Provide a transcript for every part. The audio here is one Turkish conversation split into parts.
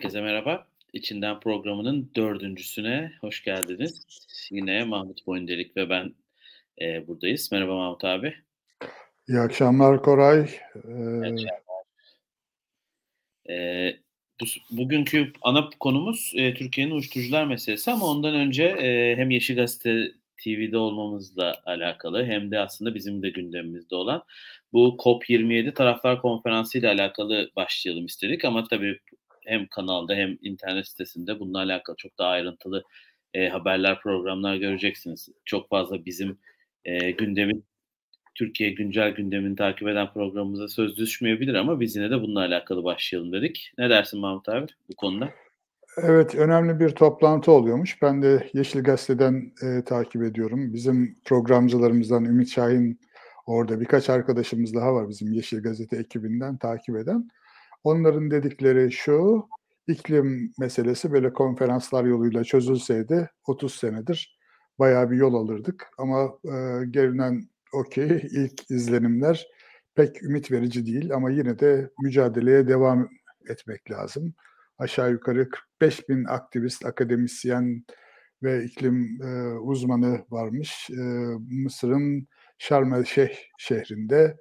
Herkese merhaba. İçinden programının dördüncüsüne hoş geldiniz. Yine Mahmut Boyundelik ve ben e, buradayız. Merhaba Mahmut abi. İyi akşamlar Koray. Ee... E, bu, bugünkü ana konumuz e, Türkiye'nin uyuşturucular meselesi ama ondan önce e, hem Yeşil Gazete TV'de olmamızla alakalı hem de aslında bizim de gündemimizde olan bu COP27 Taraflar Konferansı ile alakalı başlayalım istedik ama tabii hem kanalda hem internet sitesinde bununla alakalı çok daha ayrıntılı e, haberler, programlar göreceksiniz. Çok fazla bizim e, gündemin Türkiye güncel gündemini takip eden programımıza söz düşmeyebilir ama biz yine de bununla alakalı başlayalım dedik. Ne dersin Mahmut abi bu konuda? Evet, önemli bir toplantı oluyormuş. Ben de Yeşil Gazete'den e, takip ediyorum. Bizim programcılarımızdan Ümit Şahin orada birkaç arkadaşımız daha var bizim Yeşil Gazete ekibinden takip eden. Onların dedikleri şu, iklim meselesi böyle konferanslar yoluyla çözülseydi 30 senedir bayağı bir yol alırdık. Ama e, gelinen okey, ilk izlenimler pek ümit verici değil ama yine de mücadeleye devam etmek lazım. Aşağı yukarı 45 bin aktivist, akademisyen ve iklim e, uzmanı varmış. E, Mısır'ın Şarm el Şeyh şehrinde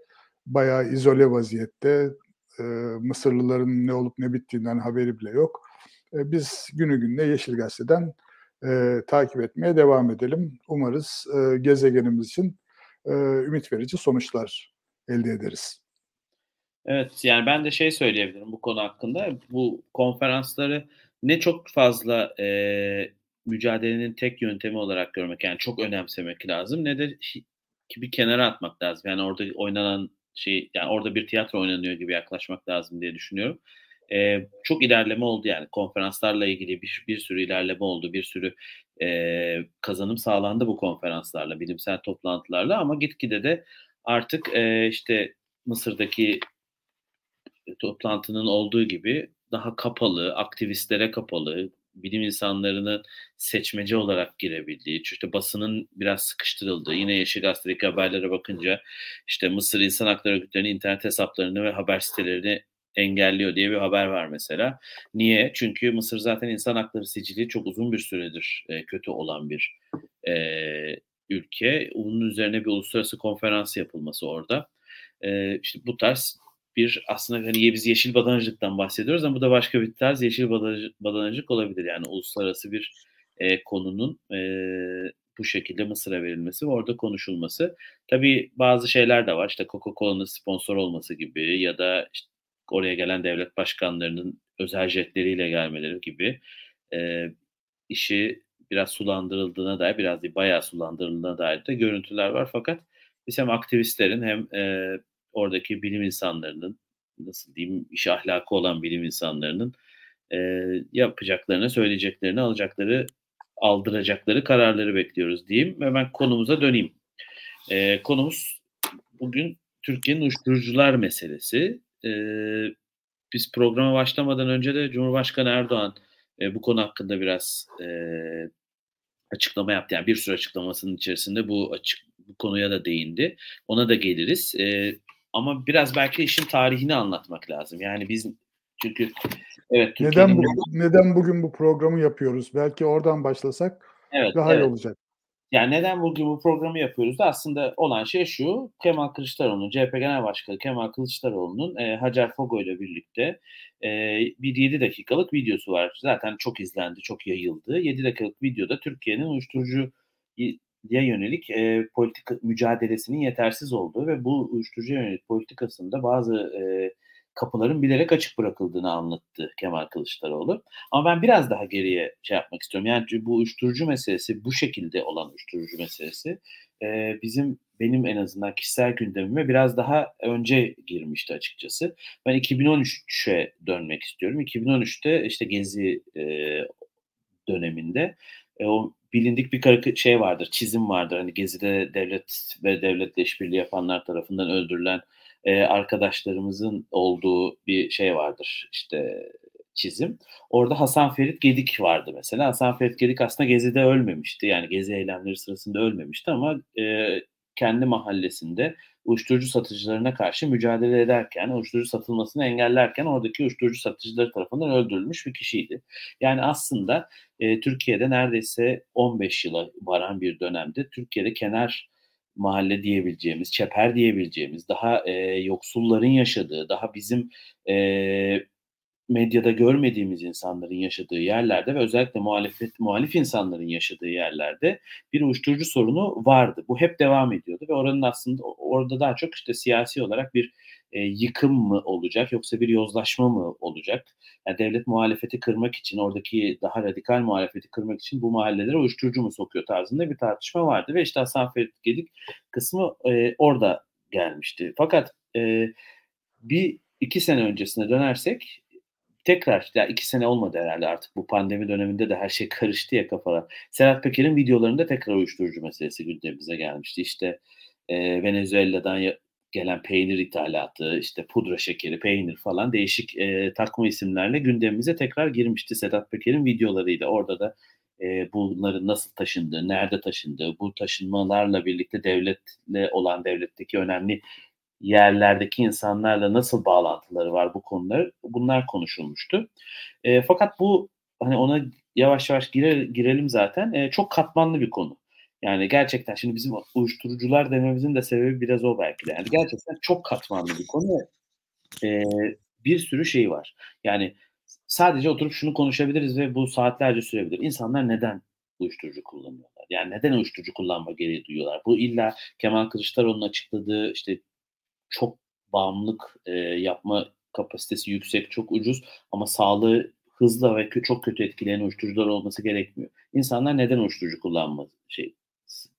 bayağı izole vaziyette e, Mısırlıların ne olup ne bittiğinden haberi bile yok. E, biz günü gününe Yeşil Gazete'den e, takip etmeye devam edelim. Umarız e, gezegenimiz için e, ümit verici sonuçlar elde ederiz. Evet yani ben de şey söyleyebilirim bu konu hakkında. Bu konferansları ne çok fazla e, mücadelenin tek yöntemi olarak görmek yani çok önemsemek lazım ne de bir kenara atmak lazım. Yani orada oynanan şey yani orada bir tiyatro oynanıyor gibi yaklaşmak lazım diye düşünüyorum. Ee, çok ilerleme oldu yani konferanslarla ilgili bir, bir sürü ilerleme oldu, bir sürü e, kazanım sağlandı bu konferanslarla, bilimsel toplantılarla ama gitgide de artık e, işte Mısır'daki toplantının olduğu gibi daha kapalı, aktivistlere kapalı, bilim insanlarının seçmece olarak girebildiği, işte basının biraz sıkıştırıldığı, yine Yeşil Gazete'deki haberlere bakınca işte Mısır İnsan Hakları Örgütleri'nin internet hesaplarını ve haber sitelerini engelliyor diye bir haber var mesela. Niye? Çünkü Mısır zaten insan hakları sicili çok uzun bir süredir e, kötü olan bir e, ülke. Bunun üzerine bir uluslararası konferans yapılması orada. E, işte bu tarz bir aslında hani biz yeşil badanacılıktan bahsediyoruz ama bu da başka bir tarz yeşil badanacılık olabilir. Yani uluslararası bir e, konunun e, bu şekilde Mısır'a verilmesi ve orada konuşulması. Tabii bazı şeyler de var. İşte Coca-Cola'nın sponsor olması gibi ya da işte oraya gelen devlet başkanlarının özel jetleriyle gelmeleri gibi e, işi biraz sulandırıldığına dair, biraz değil bayağı sulandırıldığına dair de görüntüler var. Fakat biz hem aktivistlerin hem e, oradaki bilim insanlarının nasıl diyeyim iş ahlakı olan bilim insanlarının e, yapacaklarını, söyleyeceklerini, alacakları, aldıracakları kararları bekliyoruz diyeyim. Hemen konumuza döneyim. E, konumuz bugün Türkiye'nin uyuşturucular meselesi. E, biz programa başlamadan önce de Cumhurbaşkanı Erdoğan e, bu konu hakkında biraz e, açıklama yaptı. Yani bir sürü açıklamasının içerisinde bu açık bu konuya da değindi. Ona da geliriz. E, ama biraz belki işin tarihini anlatmak lazım. Yani biz çünkü evet neden bu, neden bugün bu programı yapıyoruz? Belki oradan başlasak evet, daha evet. iyi olacak. Yani neden bugün bu programı yapıyoruz da aslında olan şey şu. Kemal Kılıçdaroğlu'nun, CHP Genel Başkanı Kemal Kılıçdaroğlu'nun e, Hacer Fogo ile birlikte e, bir 7 dakikalık videosu var. Zaten çok izlendi, çok yayıldı. 7 dakikalık videoda Türkiye'nin uyuşturucu diye yönelik e, politika mücadelesinin yetersiz olduğu ve bu uyuşturucu yönelik politikasında bazı e, kapıların bilerek açık bırakıldığını anlattı Kemal Kılıçdaroğlu. Ama ben biraz daha geriye şey yapmak istiyorum. Yani bu uyuşturucu meselesi, bu şekilde olan uyuşturucu meselesi e, bizim benim en azından kişisel gündemime biraz daha önce girmişti açıkçası. Ben 2013'e dönmek istiyorum. 2013'te işte Gezi e, döneminde e, o bilindik bir şey vardır, çizim vardır. Hani Gezi'de devlet ve devletle işbirliği yapanlar tarafından öldürülen e, arkadaşlarımızın olduğu bir şey vardır. İşte çizim. Orada Hasan Ferit Gedik vardı mesela. Hasan Ferit Gedik aslında Gezi'de ölmemişti. Yani Gezi eylemleri sırasında ölmemişti ama e, kendi mahallesinde uyuşturucu satıcılarına karşı mücadele ederken, uyuşturucu satılmasını engellerken oradaki uyuşturucu satıcıları tarafından öldürülmüş bir kişiydi. Yani aslında e, Türkiye'de neredeyse 15 yıla varan bir dönemde Türkiye'de kenar mahalle diyebileceğimiz, çeper diyebileceğimiz, daha e, yoksulların yaşadığı, daha bizim e, medyada görmediğimiz insanların yaşadığı yerlerde ve özellikle muhalefet muhalif insanların yaşadığı yerlerde bir uyuşturucu sorunu vardı. Bu hep devam ediyordu ve oranın aslında orada daha çok işte siyasi olarak bir e, yıkım mı olacak yoksa bir yozlaşma mı olacak? Yani devlet muhalefeti kırmak için oradaki daha radikal muhalefeti kırmak için bu mahallelere uyuşturucu mu sokuyor tarzında bir tartışma vardı ve işte Hasan Ferit Gedik kısmı e, orada gelmişti. Fakat e, bir iki sene öncesine dönersek tekrar ya iki sene olmadı herhalde artık bu pandemi döneminde de her şey karıştı ya kafalar. Serhat Peker'in videolarında tekrar uyuşturucu meselesi gündemimize gelmişti. İşte e, Venezuela'dan gelen peynir ithalatı, işte pudra şekeri, peynir falan değişik e, takma isimlerle gündemimize tekrar girmişti Sedat Peker'in videolarıyla. Orada da e, bunların nasıl taşındığı, nerede taşındığı, bu taşınmalarla birlikte devletle olan devletteki önemli yerlerdeki insanlarla nasıl bağlantıları var bu konular bunlar konuşulmuştu. E, fakat bu hani ona yavaş yavaş girer, girelim zaten e, çok katmanlı bir konu. Yani gerçekten şimdi bizim uyuşturucular dememizin de sebebi biraz o belki de. Yani gerçekten çok katmanlı bir konu. E, bir sürü şey var. Yani sadece oturup şunu konuşabiliriz ve bu saatlerce sürebilir. İnsanlar neden uyuşturucu kullanıyorlar? Yani neden uyuşturucu kullanma gereği duyuyorlar? Bu illa Kemal Kılıçdaroğlu'nun açıkladığı işte çok bağımlılık e, yapma kapasitesi yüksek, çok ucuz ama sağlığı hızlı ve çok kötü etkileyen uyuşturucular olması gerekmiyor. İnsanlar neden uyuşturucu kullanma şey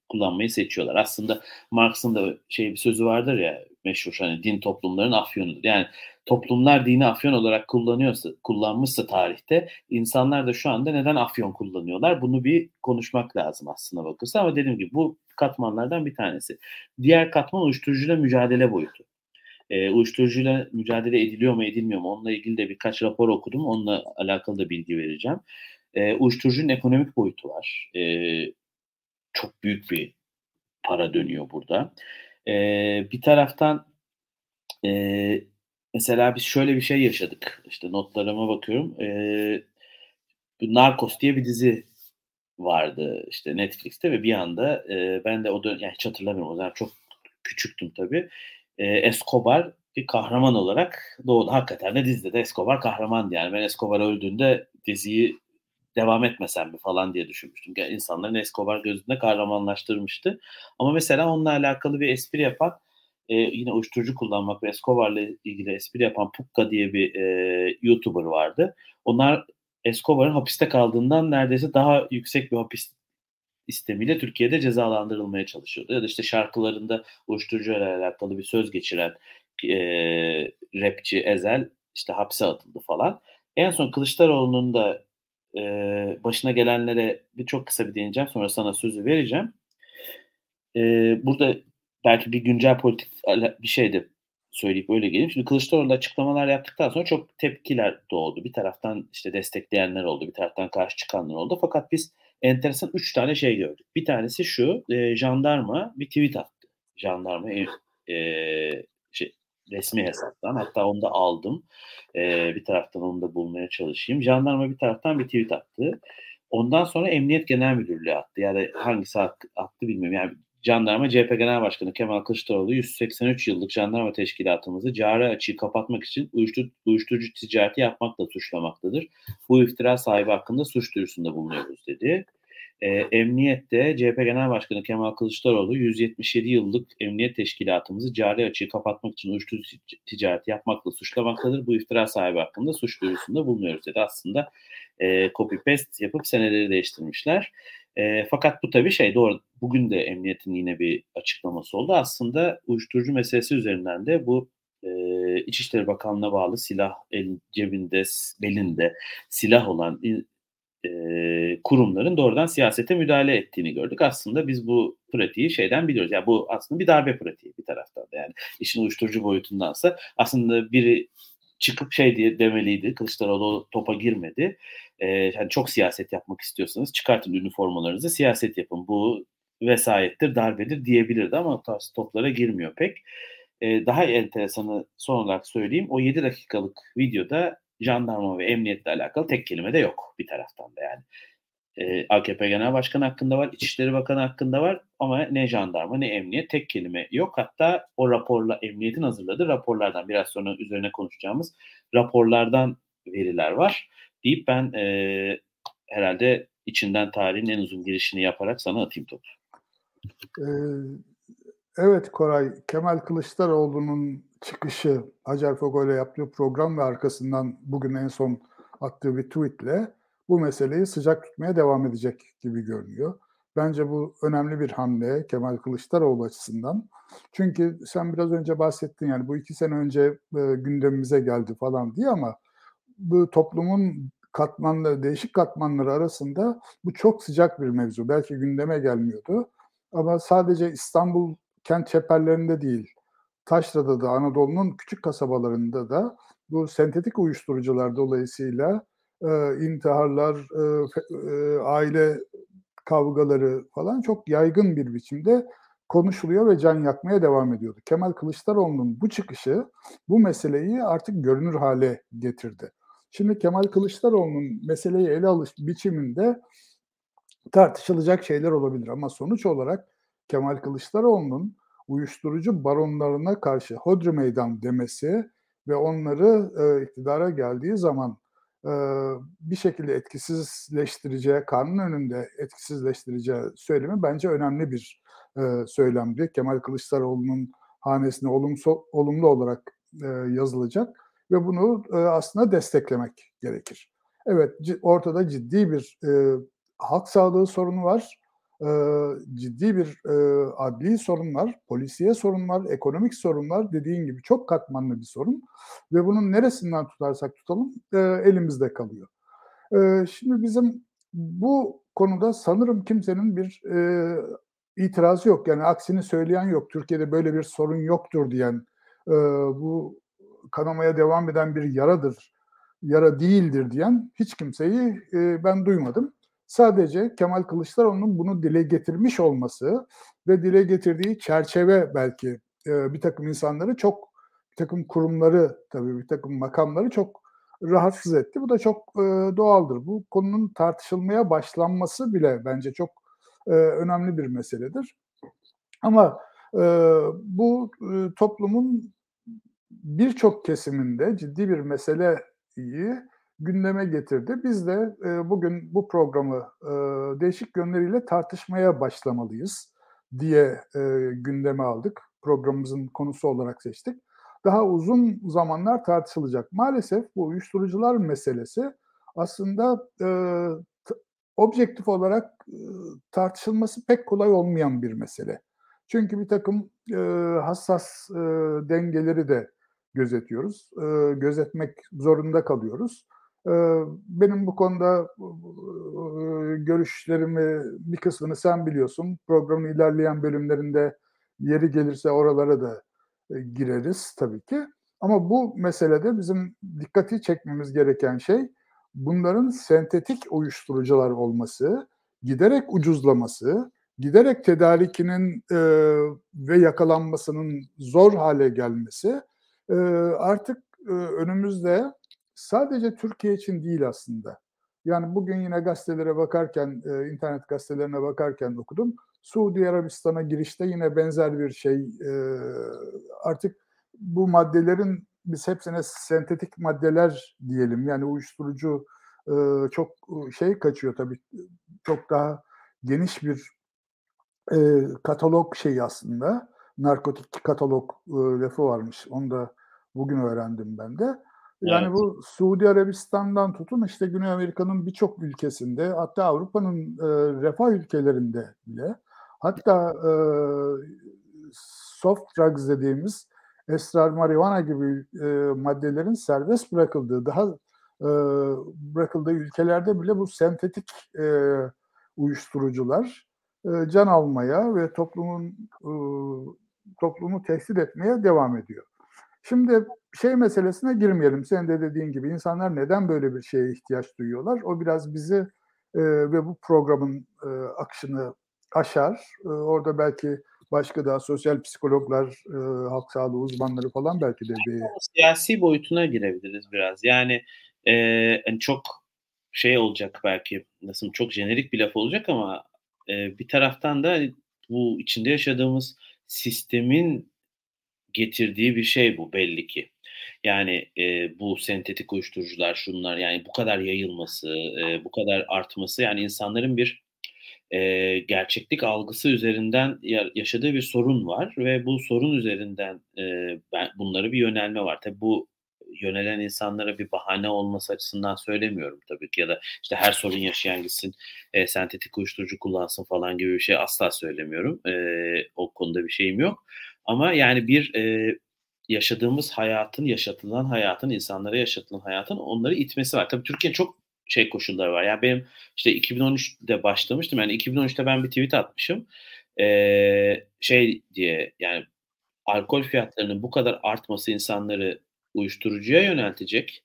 kullanmayı seçiyorlar. Aslında Marx'ın da şey bir sözü vardır ya meşhur hani din toplumların afyonudur. Yani toplumlar dini afyon olarak kullanıyorsa, kullanmışsa tarihte insanlar da şu anda neden afyon kullanıyorlar? Bunu bir konuşmak lazım aslında bakırsa ama dediğim gibi bu katmanlardan bir tanesi. Diğer katman uyuşturucuyla mücadele boyutu. E, uyuşturucuyla mücadele ediliyor mu edilmiyor mu? Onunla ilgili de birkaç rapor okudum. Onunla alakalı da bilgi vereceğim. E, uyuşturucunun ekonomik boyutu var. E, çok büyük bir para dönüyor burada. E, bir taraftan e, mesela biz şöyle bir şey yaşadık. İşte notlarıma bakıyorum. E, Narcos diye bir dizi vardı işte Netflix'te ve bir anda e, ben de o dön yani hiç hatırlamıyorum o zaman çok küçüktüm tabii. E, Escobar bir kahraman olarak doğdu. Hakikaten de dizide de Escobar kahramandı yani. Ben Escobar öldüğünde diziyi devam etmesem mi falan diye düşünmüştüm. Yani insanların Escobar gözünde kahramanlaştırmıştı. Ama mesela onunla alakalı bir espri yapan e, yine uyuşturucu kullanmak ve Escobar'la ilgili espri yapan Pukka diye bir e, YouTuber vardı. Onlar Escobar'ın hapiste kaldığından neredeyse daha yüksek bir hapis istemiyle Türkiye'de cezalandırılmaya çalışıyordu. Ya da işte şarkılarında uyuşturucu ile alakalı bir söz geçiren e, rapçi Ezel işte hapse atıldı falan. En son Kılıçdaroğlu'nun da e, başına gelenlere bir çok kısa bir değineceğim. Sonra sana sözü vereceğim. E, burada belki bir güncel politik bir şey de söyleyip öyle geleyim. Şimdi Kılıçdaroğlu açıklamalar yaptıktan sonra çok tepkiler doğdu. Bir taraftan işte destekleyenler oldu, bir taraftan karşı çıkanlar oldu. Fakat biz enteresan üç tane şey gördük. Bir tanesi şu, e, jandarma bir tweet attı. Jandarma e, şey, resmi hesaptan. Hatta onu da aldım. E, bir taraftan onu da bulmaya çalışayım. Jandarma bir taraftan bir tweet attı. Ondan sonra Emniyet Genel Müdürlüğü attı. Yani hangisi attı bilmiyorum. Yani Jandarma CHP Genel Başkanı Kemal Kılıçdaroğlu 183 yıllık jandarma teşkilatımızı cari açığı kapatmak için uyuşturucu, uyuşturucu ticareti yapmakla suçlamaktadır. Bu iftira sahibi hakkında suç duyurusunda bulunuyoruz dedi. E, emniyette CHP Genel Başkanı Kemal Kılıçdaroğlu 177 yıllık emniyet teşkilatımızı cari açığı kapatmak için uyuşturucu ticareti yapmakla suçlamaktadır. Bu iftira sahibi hakkında suç duyurusunda bulunuyoruz dedi. Aslında e, copy paste yapıp seneleri değiştirmişler. E, fakat bu tabii şey doğru. Bugün de emniyetin yine bir açıklaması oldu. Aslında uyuşturucu meselesi üzerinden de bu e, İçişleri Bakanlığı'na bağlı silah el, cebinde, belinde silah olan e, kurumların doğrudan siyasete müdahale ettiğini gördük. Aslında biz bu pratiği şeyden biliyoruz. Yani bu aslında bir darbe pratiği bir taraftan da yani işin uyuşturucu boyutundansa aslında biri çıkıp şey diye demeliydi. Kılıçdaroğlu topa girmedi. Ee, yani çok siyaset yapmak istiyorsanız çıkartın üniformalarınızı siyaset yapın. Bu vesayettir, darbedir diyebilirdi ama tarz toplara girmiyor pek. E, daha enteresanı son olarak söyleyeyim. O 7 dakikalık videoda jandarma ve emniyetle alakalı tek kelime de yok bir taraftan da yani. E, AKP Genel Başkanı hakkında var, İçişleri Bakanı hakkında var ama ne jandarma ne emniyet tek kelime yok. Hatta o raporla emniyetin hazırladığı raporlardan biraz sonra üzerine konuşacağımız raporlardan veriler var deyip ben e, herhalde içinden tarihin en uzun girişini yaparak sana atayım topu. Ee, evet Koray, Kemal Kılıçdaroğlu'nun çıkışı Hacer Fogo ile yaptığı program ve arkasından bugün en son attığı bir tweetle bu meseleyi sıcak tutmaya devam edecek gibi görünüyor. Bence bu önemli bir hamle Kemal Kılıçdaroğlu açısından. Çünkü sen biraz önce bahsettin yani bu iki sene önce e, gündemimize geldi falan diye ama bu toplumun katmanları, değişik katmanları arasında bu çok sıcak bir mevzu. Belki gündeme gelmiyordu. Ama sadece İstanbul kent çeperlerinde değil, Taşra'da da Anadolu'nun küçük kasabalarında da bu sentetik uyuşturucular dolayısıyla e, intiharlar, e, e, aile kavgaları falan çok yaygın bir biçimde konuşuluyor ve can yakmaya devam ediyordu. Kemal Kılıçdaroğlu'nun bu çıkışı bu meseleyi artık görünür hale getirdi. Şimdi Kemal Kılıçdaroğlu'nun meseleyi ele alış biçiminde tartışılacak şeyler olabilir ama sonuç olarak Kemal Kılıçdaroğlu'nun uyuşturucu baronlarına karşı hodri meydan demesi ve onları e, iktidara geldiği zaman e, bir şekilde etkisizleştireceği, kanun önünde etkisizleştireceği söylemi bence önemli bir e, söylemdi. Kemal Kılıçdaroğlu'nun hanesine olumlu, olumlu olarak e, yazılacak ve bunu e, aslında desteklemek gerekir. Evet, ortada ciddi bir e, halk sağlığı sorunu var, e, ciddi bir e, adli sorun var, polisiye sorun var, ekonomik sorun var. Dediğin gibi çok katmanlı bir sorun ve bunun neresinden tutarsak tutalım e, elimizde kalıyor. E, şimdi bizim bu konuda sanırım kimsenin bir e, itirazı yok. Yani aksini söyleyen yok. Türkiye'de böyle bir sorun yoktur diyen, e, bu kanamaya devam eden bir yaradır, yara değildir diyen hiç kimseyi e, ben duymadım. Sadece Kemal Kılıçdaroğlu'nun bunu dile getirmiş olması ve dile getirdiği çerçeve belki e, bir takım insanları çok, bir takım kurumları tabii bir takım makamları çok rahatsız etti. Bu da çok e, doğaldır. Bu konunun tartışılmaya başlanması bile bence çok e, önemli bir meseledir. Ama e, bu e, toplumun birçok kesiminde ciddi bir meseleyi gündeme getirdi. Biz de e, bugün bu programı e, değişik yönleriyle tartışmaya başlamalıyız diye e, gündeme aldık. Programımızın konusu olarak seçtik. Daha uzun zamanlar tartışılacak. Maalesef bu uyuşturucular meselesi aslında e, objektif olarak e, tartışılması pek kolay olmayan bir mesele. Çünkü bir takım e, hassas e, dengeleri de gözetiyoruz. E, gözetmek zorunda kalıyoruz. Benim bu konuda görüşlerimi bir kısmını sen biliyorsun. Programın ilerleyen bölümlerinde yeri gelirse oralara da e, gireriz tabii ki. Ama bu meselede bizim dikkati çekmemiz gereken şey bunların sentetik uyuşturucular olması, giderek ucuzlaması, giderek tedarikinin e, ve yakalanmasının zor hale gelmesi e, artık e, önümüzde sadece Türkiye için değil aslında. Yani bugün yine gazetelere bakarken, e, internet gazetelerine bakarken okudum. Suudi Arabistan'a girişte yine benzer bir şey. E, artık bu maddelerin biz hepsine sentetik maddeler diyelim. Yani uyuşturucu e, çok şey kaçıyor tabii. Çok daha geniş bir e, katalog şey aslında. Narkotik katalog e, lafı varmış. Onu da bugün öğrendim ben de. Yani evet. bu Suudi Arabistan'dan tutun işte Güney Amerika'nın birçok ülkesinde hatta Avrupa'nın e, refah ülkelerinde bile hatta e, soft drugs dediğimiz esrar, marihuana gibi e, maddelerin serbest bırakıldığı daha e, bırakıldığı ülkelerde bile bu sentetik e, uyuşturucular e, can almaya ve toplumun e, toplumu tehdit etmeye devam ediyor. Şimdi şey meselesine girmeyelim. Senin de dediğin gibi insanlar neden böyle bir şeye ihtiyaç duyuyorlar? O biraz bizi e, ve bu programın e, akışını aşar. E, orada belki başka daha sosyal psikologlar, e, halk sağlığı uzmanları falan belki de bir... Siyasi boyutuna girebiliriz biraz. Yani, e, hani çok şey olacak belki, nasıl çok jenerik bir laf olacak ama e, bir taraftan da hani bu içinde yaşadığımız sistemin getirdiği bir şey bu belli ki. Yani e, bu sentetik uyuşturucular, şunlar yani bu kadar yayılması, e, bu kadar artması yani insanların bir e, gerçeklik algısı üzerinden yaşadığı bir sorun var ve bu sorun üzerinden e, ben bunları bir yönelme var. Tabii bu yönelen insanlara bir bahane olması açısından söylemiyorum tabii ki ya da işte her sorun yaşayan gitsin e, sentetik uyuşturucu kullansın falan gibi bir şey asla söylemiyorum. E, o konuda bir şeyim yok. Ama yani bir e, yaşadığımız hayatın, yaşatılan hayatın, insanlara yaşatılan hayatın onları itmesi var. Tabii Türkiye çok şey koşulları var. Yani benim işte 2013'de başlamıştım. Yani 2013'te ben bir tweet atmışım. Ee, şey diye yani alkol fiyatlarının bu kadar artması insanları uyuşturucuya yöneltecek.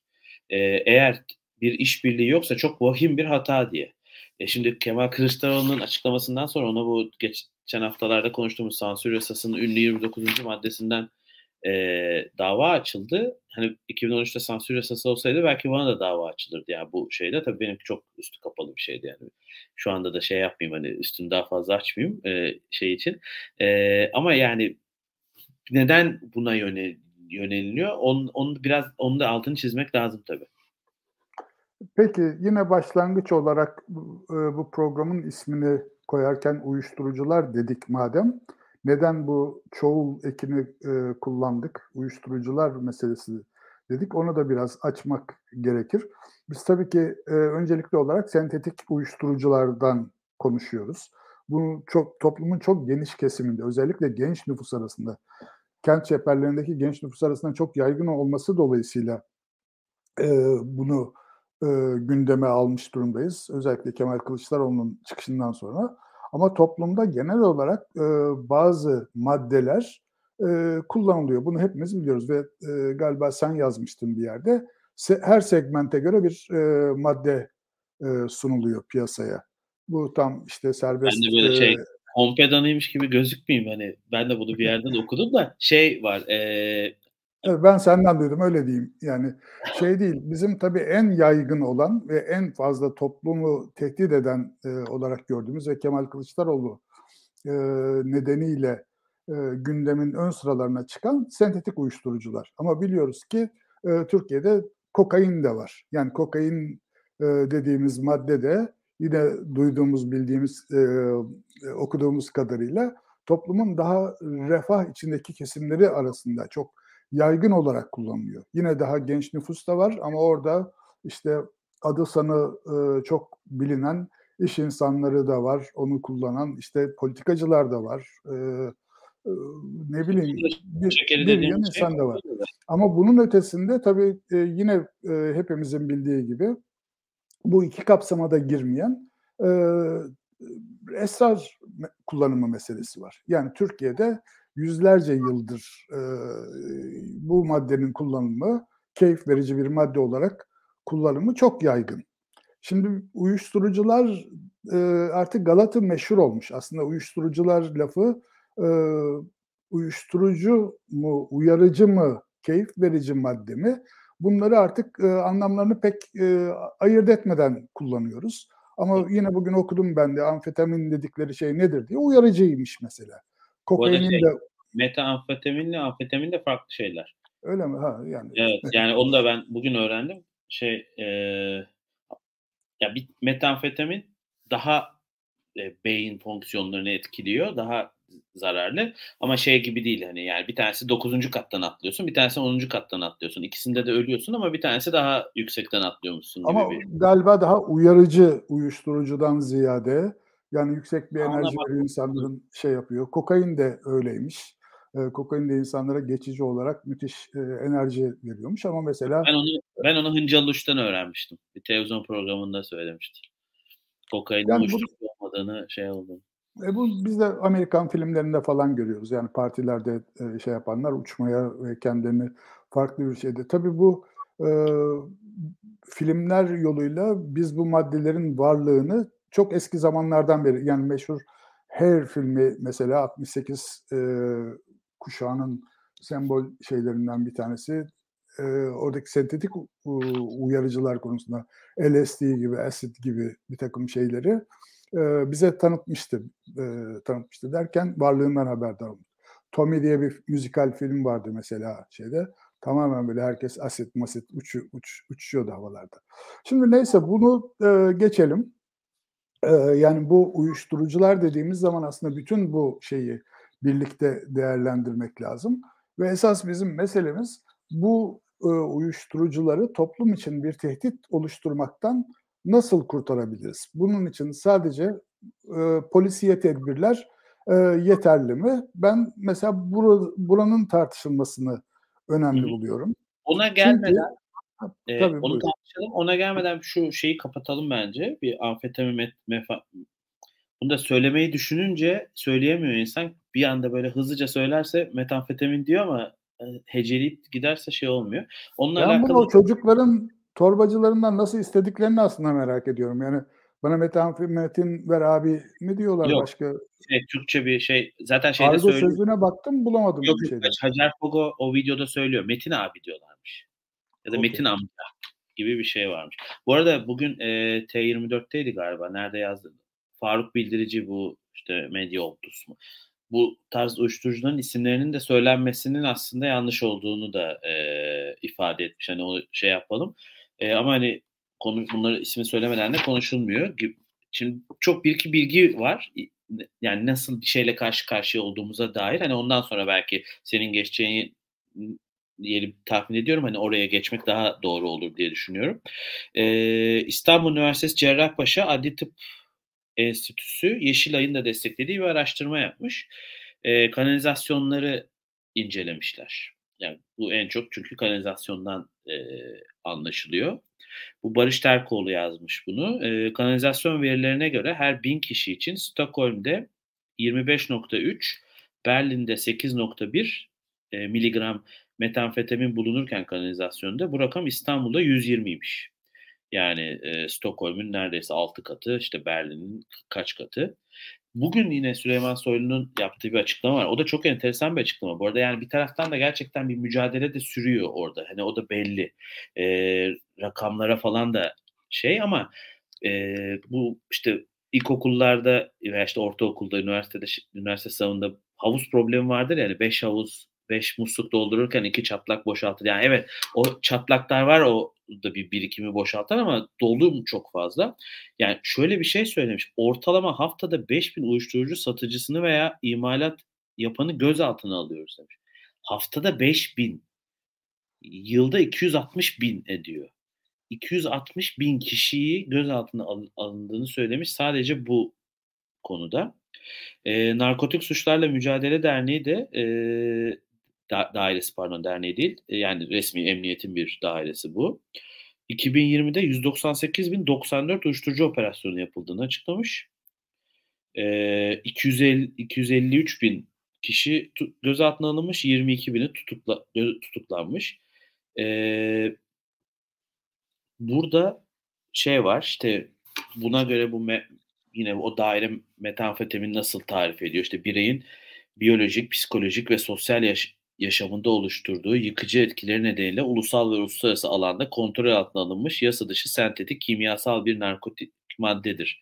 Ee, eğer bir işbirliği yoksa çok vahim bir hata diye. E şimdi Kemal Kılıçdaroğlu'nun açıklamasından sonra ona bu geçen haftalarda konuştuğumuz sansür yasasının ünlü 29. maddesinden e, dava açıldı. Hani 2013'te sansür yasası olsaydı belki bana da dava açılırdı yani bu şeyde. Tabii benimki çok üstü kapalı bir şeydi yani. Şu anda da şey yapmayayım hani üstünü daha fazla açmayayım e, şey için. E, ama yani neden buna yönel? Onu, onu biraz onu da altını çizmek lazım tabii. Peki yine başlangıç olarak bu, bu programın ismini koyarken uyuşturucular dedik madem. Neden bu çoğul ekini e, kullandık? Uyuşturucular meselesi dedik. Onu da biraz açmak gerekir. Biz tabii ki e, öncelikli olarak sentetik uyuşturuculardan konuşuyoruz. Bu çok toplumun çok geniş kesiminde, özellikle genç nüfus arasında, kent çeperlerindeki genç nüfus arasında çok yaygın olması dolayısıyla e, bunu e, gündeme almış durumdayız. Özellikle Kemal Kılıçdaroğlu'nun çıkışından sonra. Ama toplumda genel olarak e, bazı maddeler e, kullanılıyor. Bunu hepimiz biliyoruz ve e, galiba sen yazmıştın bir yerde. Se, her segmente göre bir e, madde e, sunuluyor piyasaya. Bu tam işte serbest... Ben de böyle şey kompedanıymış gibi gözükmeyeyim hani ben de bunu bir yerden okudum da şey var e, Evet, ben senden duydum öyle diyeyim. Yani şey değil bizim tabii en yaygın olan ve en fazla toplumu tehdit eden e, olarak gördüğümüz ve Kemal Kılıçdaroğlu e, nedeniyle e, gündemin ön sıralarına çıkan sentetik uyuşturucular. Ama biliyoruz ki e, Türkiye'de kokain de var. Yani kokain e, dediğimiz madde de yine duyduğumuz, bildiğimiz, e, okuduğumuz kadarıyla toplumun daha refah içindeki kesimleri arasında çok yaygın olarak kullanılıyor. Yine daha genç nüfus da var ama orada işte adı sanı e, çok bilinen iş insanları da var, onu kullanan işte politikacılar da var. E, e, ne bileyim bir, bir yan şey insan da var. Ama bunun ötesinde tabii e, yine e, hepimizin bildiği gibi bu iki kapsamada girmeyen e, esrar kullanımı meselesi var. Yani Türkiye'de yüzlerce yıldır e, bu maddenin kullanımı keyif verici bir madde olarak kullanımı çok yaygın. Şimdi uyuşturucular e, artık Galata meşhur olmuş. Aslında uyuşturucular lafı e, uyuşturucu mu, uyarıcı mı, keyif verici madde mi? Bunları artık e, anlamlarını pek e, ayırt etmeden kullanıyoruz. Ama yine bugün okudum ben de amfetamin dedikleri şey nedir diye uyarıcıymış mesela. Kokainin şey, de metamfetaminle amfetamin de farklı şeyler. Öyle mi? Ha yani. Evet yani onu da ben bugün öğrendim. Şey e, ya bir metamfetamin daha e, beyin fonksiyonlarını etkiliyor. Daha zararlı. Ama şey gibi değil hani yani bir tanesi 9. kattan atlıyorsun, bir tanesi 10. kattan atlıyorsun. İkisinde de ölüyorsun ama bir tanesi daha yüksekten atlıyormuşsun gibi ama bir. galiba daha uyarıcı uyuşturucudan ziyade yani yüksek bir enerji veriyor insanların şey yapıyor. Kokain de öyleymiş. E, kokain de insanlara geçici olarak müthiş e, enerji veriyormuş ama mesela ben onu ben onu Hıncal Uç'tan öğrenmiştim. Bir televizyon programında söylemişti. Kokainin yani uyuşturucu olmadığını şey oldu. E bu biz de Amerikan filmlerinde falan görüyoruz. Yani partilerde e, şey yapanlar uçmaya ve kendilerini farklı bir şeyde. Tabii bu e, filmler yoluyla biz bu maddelerin varlığını çok eski zamanlardan beri yani meşhur Hair filmi mesela 68 e, kuşağının sembol şeylerinden bir tanesi. E, oradaki sentetik uyarıcılar konusunda LSD gibi, acid gibi bir takım şeyleri e, bize tanıtmıştı. E, tanıtmıştı derken varlığından haberdar olduk. Tommy diye bir müzikal film vardı mesela şeyde. Tamamen böyle herkes asit masit uçu, uç, uçuyordu havalarda. Şimdi neyse bunu e, geçelim. E, yani bu uyuşturucular dediğimiz zaman aslında bütün bu şeyi birlikte değerlendirmek lazım. Ve esas bizim meselemiz bu e, uyuşturucuları toplum için bir tehdit oluşturmaktan nasıl kurtarabiliriz? Bunun için sadece e, polisiye tedbirler e, yeterli mi? Ben mesela bur buranın tartışılmasını önemli buluyorum. Ona gelmeden Çünkü, e, tabii, onu buyurun. tartışalım. Ona gelmeden şu şeyi kapatalım bence. Bir amfetamin mefa bunu da söylemeyi düşününce söyleyemiyor insan. Bir anda böyle hızlıca söylerse metamfetamin diyor ama heceleyip giderse şey olmuyor. Onunla ben alakalı... bunu çocukların torbacılarından nasıl istediklerini aslında merak ediyorum. Yani bana metamfetamin ver abi mi diyorlar Yok, başka? Şey, Türkçe bir şey. Zaten şeyde Argo söylüyor. sözlüğüne baktım bulamadım Yok, bir şeyde. Hacer Fogo o videoda söylüyor. Metin abi diyorlarmış. Ya da okay. Metin amca gibi bir şey varmış. Bu arada bugün e, T24'teydi galiba. Nerede yazdı? Faruk Bildirici bu işte medya Optus mu? Bu tarz uyuşturucuların isimlerinin de söylenmesinin aslında yanlış olduğunu da e, ifade etmiş. Hani o şey yapalım. E, ama hani konu bunları ismi söylemeden de konuşulmuyor. Şimdi çok bir iki bilgi var. Yani nasıl bir şeyle karşı karşıya olduğumuza dair. Hani ondan sonra belki senin geçeceğini diyelim tahmin ediyorum. Hani oraya geçmek daha doğru olur diye düşünüyorum. Ee, İstanbul Üniversitesi Cerrahpaşa Adli Tıp Enstitüsü Yeşilay'ın da desteklediği bir araştırma yapmış. Ee, kanalizasyonları incelemişler. Yani bu en çok çünkü kanalizasyondan e, anlaşılıyor. Bu Barış Terkoğlu yazmış bunu. E, kanalizasyon verilerine göre her bin kişi için Stockholm'de 25.3, Berlin'de 8.1 e, miligram metamfetamin bulunurken kanalizasyonda bu rakam İstanbul'da 120'ymiş. Yani e, Stockholm'un neredeyse 6 katı, işte Berlin'in kaç katı. Bugün yine Süleyman Soylu'nun yaptığı bir açıklama var. O da çok enteresan bir açıklama. Bu arada yani bir taraftan da gerçekten bir mücadele de sürüyor orada. Hani o da belli. E, rakamlara falan da şey ama e, bu işte ilkokullarda veya işte ortaokulda, üniversitede, üniversite sınavında havuz problemi vardır yani beş havuz 5 musluk doldururken iki çatlak boşaltır. Yani evet o çatlaklar var o da bir birikimi boşaltan ama dolduğum çok fazla. Yani şöyle bir şey söylemiş. Ortalama haftada 5000 uyuşturucu satıcısını veya imalat yapanı gözaltına alıyoruz demiş. Haftada 5000. Yılda 260 bin ediyor. 260 bin kişiyi gözaltına alındığını söylemiş sadece bu konuda. E, Narkotik Suçlarla Mücadele Derneği de e, da, dairesi pardon derneği değil. E, yani resmi emniyetin bir dairesi bu. 2020'de 198.094 uyuşturucu operasyonu yapıldığını açıklamış. E, 250, 253 bin kişi gözaltına alınmış, 22 bini tutukla, tutuklanmış. E, burada şey var işte buna göre bu me, yine o daire metamfetamin nasıl tarif ediyor? İşte bireyin biyolojik, psikolojik ve sosyal yaş- yaşamında oluşturduğu yıkıcı etkileri nedeniyle ulusal ve uluslararası alanda kontrol altına alınmış yasa dışı sentetik kimyasal bir narkotik maddedir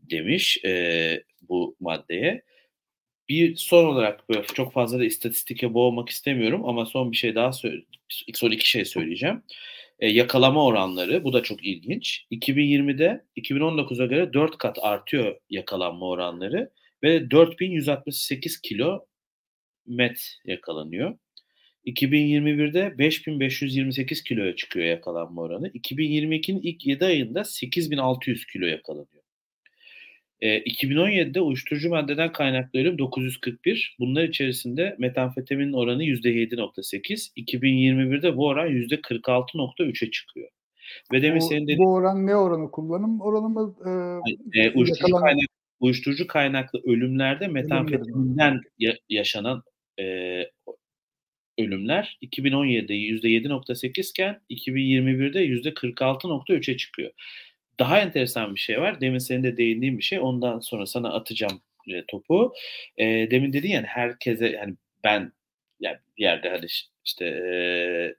demiş e, bu maddeye. Bir son olarak böyle çok fazla da istatistike boğmak istemiyorum ama son bir şey daha son iki şey söyleyeceğim. E, yakalama oranları bu da çok ilginç. 2020'de 2019'a göre 4 kat artıyor yakalanma oranları ve 4168 kilo met yakalanıyor. 2021'de 5528 kiloya çıkıyor yakalanma oranı. 2022'nin ilk 7 ayında 8600 kilo yakalanıyor. E, 2017'de uyuşturucu maddeden kaynaklı ölüm 941. Bunlar içerisinde metamfetamin oranı %7.8. 2021'de bu oran %46.3'e çıkıyor. Ve demin senin dediğin... Bu oran ne oranı? Kullanım oranı mı? E, e, uyuşturucu, yakalan... kaynak, uyuşturucu kaynaklı ölümlerde metamfetaminden ya, yaşanan e, ölümler 2017'de %7.8 iken 2021'de %46.3'e çıkıyor. Daha enteresan bir şey var. Demin senin de değindiğin bir şey. Ondan sonra sana atacağım topu. Eee, demin dedin ya, hani, herkese, hani, ben ya bir yerde, hani, iş işte, eee,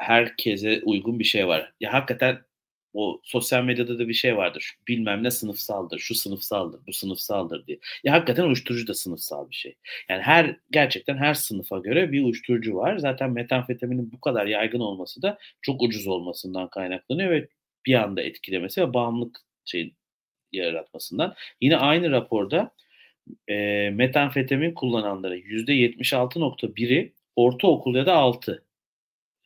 herkese uygun bir şey var. Ya, hakikaten o sosyal medyada da bir şey vardır. Bilmem ne sınıfsaldır, şu sınıfsaldır, bu sınıfsaldır diye. Ya, hakikaten uyuşturucu da sınıfsal bir şey. Yani her gerçekten her sınıfa göre bir uyuşturucu var. Zaten metamfetaminin bu kadar yaygın olması da çok ucuz olmasından kaynaklanıyor ve bir anda etkilemesi ve bağımlılık şeyi yaratmasından. Yine aynı raporda, eee, metamfetamin kullananların %76.1'i ortaokul ya da altı,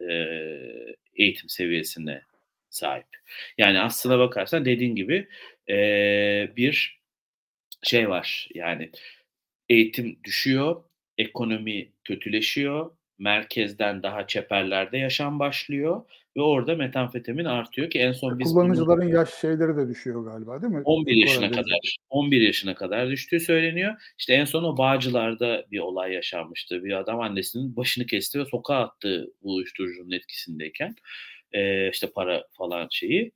eee, eğitim seviyesine sahip. Yani aslına bakarsan dediğin gibi, eee, bir şey var, yani eğitim düşüyor, ekonomi kötüleşiyor, merkezden daha çeperlerde yaşam başlıyor ve orada metamfetamin artıyor ki en son biz bunu Kullanıcıların yaş şeyleri de düşüyor galiba, değil mi? 11 İlk yaşına kadar 11 yaşına kadar düştüğü söyleniyor. İşte en son o Bağcılar'da bir olay yaşanmıştı. Bir adam annesinin başını kesti ve sokağa attı bu uyuşturucunun etkisindeyken. Eee, işte para falan şeyi.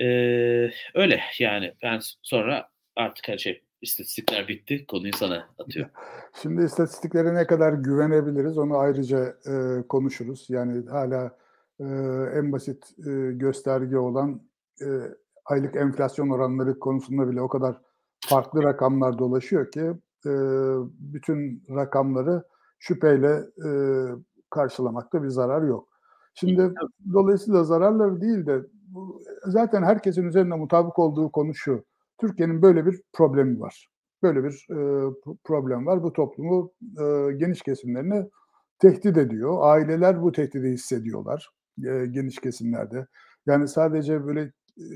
Eee, öyle yani ben sonra artık her şey istatistikler bitti. Konuyu sana atıyorum. Şimdi istatistiklere ne kadar güvenebiliriz onu ayrıca, eee, konuşuruz. Yani hâlâ, eee, en basit, eee, gösterge olan, eee, aylık enflasyon oranları konusunda bile o kadar farklı rakamlar dolaşıyor ki, eee, bütün rakamları şüpheyle, eee, karşılamakta bir zarar yok. Şimdi dolayısıyla zararları değil de bu zaten herkesin üzerinde mutabık olduğu konu şu: Türkiye'nin böyle bir problemi var. Böyle bir, pro problem var. Bu toplumu, eee, geniş kesimlerini tehdit ediyor. Aileler bu tehdidi hissediyorlar, eee, geniş kesimlerde. Yani sadece böyle, eee,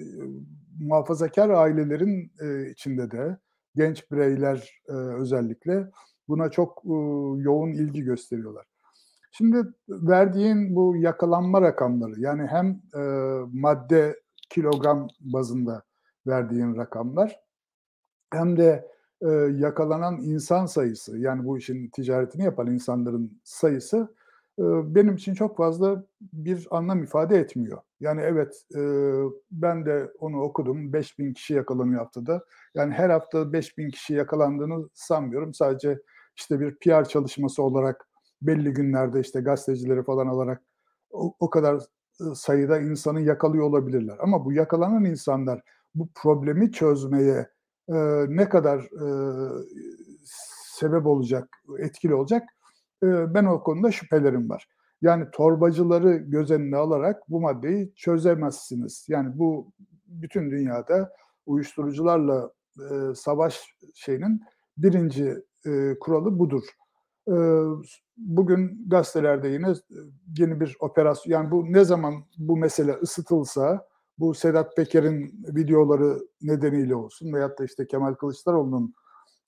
muhafazakâr ailelerin, eee, içinde de genç bireyler, eee, özellikle buna çok, uuu, yoğun ilgi gösteriyorlar. Şimdi verdiğin bu yakalanma rakamları, yani hem, eee, madde kilogram bazında verdiğin rakamlar hem de, eee, yakalanan insan sayısı, yani bu işin ticaretini yapan insanların sayısı, eee, benim için çok fazla bir anlam ifade etmiyor. Yani evet, eee, ben de onu okudum. 5.000 kişi yakalanıyor haftada. Yani her hafta 5.000 kişi yakalandığını sanmıyorum. Sadece, işte, bir PR çalışması olarak belli günlerde, işte, gazetecileri falan alarak o o kadar, sayıda insanı yakalıyor olabilirler. Ama bu yakalanan insanlar bu problemi çözmeye, eee, ne kadar, eee, sebep olacak, etkili olacak, eee, ben o konuda şüphelerim var. Yani torbacıları göz önüne alarak bu maddeyi çözemezsiniz. Yani bu bütün dünyada uyuşturucularla, eee, savaş şeyinin 1'inci, eee, kuralı budur. Bugün gazetelerde yine yeni bir operasyon yani bu ne zaman bu mesele ısıtılsa, bu Sedat Peker'in videoları nedeniyle olsun veyahut da, işte, Kemal Kılıçdaroğlu'nun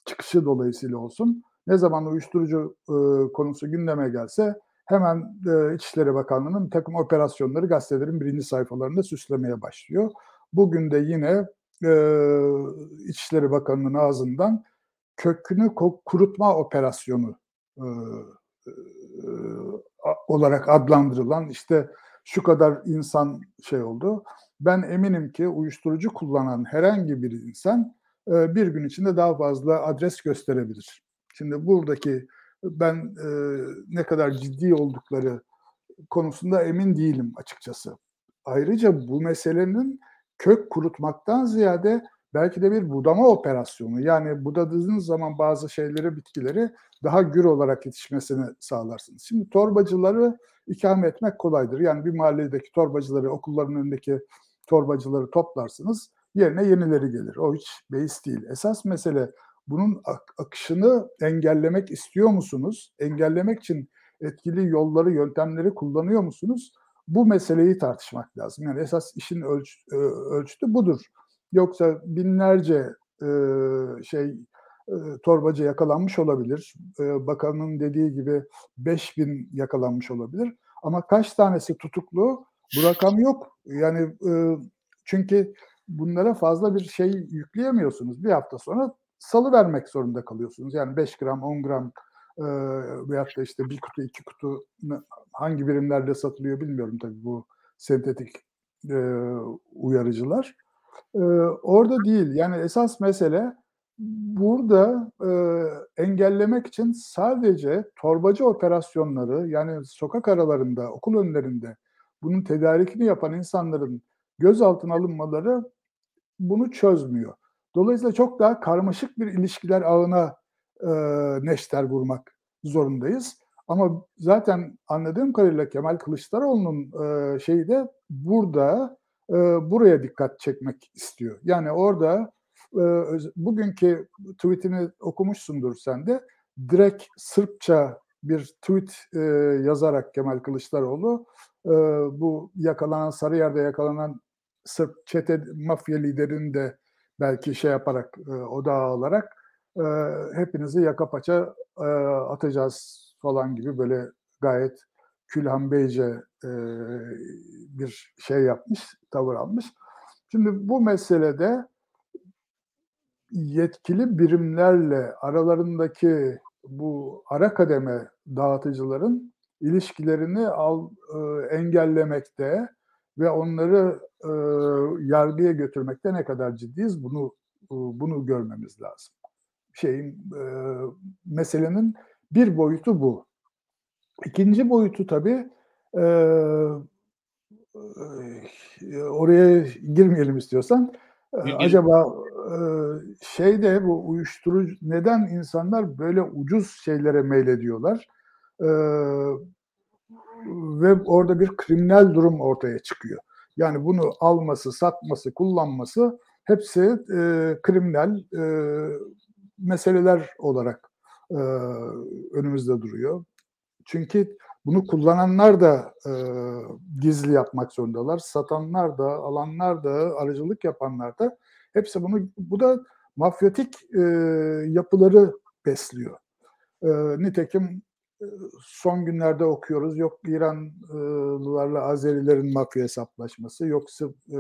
çıkışı dolayısıyla olsun, ne zaman uyuşturucu, ııı, konusu gündeme gelse hemen, eee, İçişleri Bakanlığı'nın birtakım operasyonları gazetelerin 1'inci sayfalarında süslemeye başlıyor. Bugün de yine, eee, İçişleri Bakanı'nın ağzından kökünü kurutma operasyonu, ııı, ııı, a olarak adlandırılan, işte, şu kadar insan şey oldu. Ben eminim ki uyuşturucu kullanan herhangi bir insan, bir gün içinde daha fazla adres gösterebilir. Şimdi buradaki ben, ne kadar ciddi oldukları konusunda emin değilim açıkçası. Ayrıca bu meselenin kök kurutmaktan ziyade belki de bir budama operasyonu. Yani budadığınız zaman bazı şeyleri, bitkileri daha gür olarak yetişmesini sağlarsınız. Şimdi torbacıları ikame etmek kolaydır. Yani bir mahalledeki torbacıları, okulların önündeki torbacıları toplarsınız, yerine yenileri gelir. O hiç beis değil. Esas mesele bunun ak akışını engellemek istiyor musunuz? Engellemek için etkili yolları, yöntemleri kullanıyor musunuz? Bu meseleyi tartışmak lazım. Yani esas işin ölç ölçütü budur. Yoksa binlerce, eee, şey, eee, torbacı yakalanmış olabilir. Eee, bakanın dediği gibi 5.000 yakalanmış olabilir ama kaç tanesi tutuklu? Bu rakam yok. Yani, ııı, çünkü bunlara fazla bir şey yükleyemiyorsunuz. Bir hafta sonra salıvermek zorunda kalıyorsunuz. Yani 5 gram, 10 gram, eee, veyahut da, işte, 1 kutu, 2 kutu hangi birimlerde satılıyor bilmiyorum tabii bu sentetik, eee, uyarıcılar. Eee, orada değil. Yani esas mesele burada e, engellemek için sadece torbacı operasyonları yani sokak aralarında, okul önlerinde bunun tedarikini yapan insanların gözaltına alınmaları bunu çözmüyor. Dolayısıyla çok daha karmaşık bir ilişkiler ağına e, neşter vurmak zorundayız. Ama zaten anladığım kadarıyla Kemal Kılıçdaroğlu'nun e, şeyi de burada e, buraya dikkat çekmek istiyor. Yani orada e, bugünkü tweetini okumuşsundur sen de direkt Sırpça bir tweet e, yazarak Kemal Kılıçdaroğlu e, bu yakalanan Sarıyer'de yakalanan Sırp çete mafya liderini de belki şey yaparak e, odağa alarak e, hepinizi yaka paça e, atacağız falan gibi böyle gayet Külhan Beyce e, bir şey yapmış, tavır almış. Şimdi bu meselede yetkili birimlerle aralarındaki bu ara kademe dağıtıcıların ilişkilerini al, e, engellemekte ve onları e, yargıya götürmekte ne kadar ciddiyiz bunu e, bunu görmemiz lazım. Şeyin e, meselenin bir boyutu bu. İkinci boyutu tabii e, oraya girmeyelim istiyorsan. Girgin. Acaba e, şeyde bu uyuşturucu neden insanlar böyle ucuz şeylere meylediyorlar? E, ve orada bir kriminal durum ortaya çıkıyor. Yani bunu alması, satması, kullanması hepsi e, kriminal e, meseleler olarak e, önümüzde duruyor. Çünkü bunu kullananlar da e, gizli yapmak zorundalar. Satanlar da, alanlar da, aracılık yapanlar da hepsi bunu, bu da mafyatik e, yapıları besliyor. E, nitekim son günlerde okuyoruz. Yok İranlılarla Azerilerin mafya hesaplaşması, yoksa e,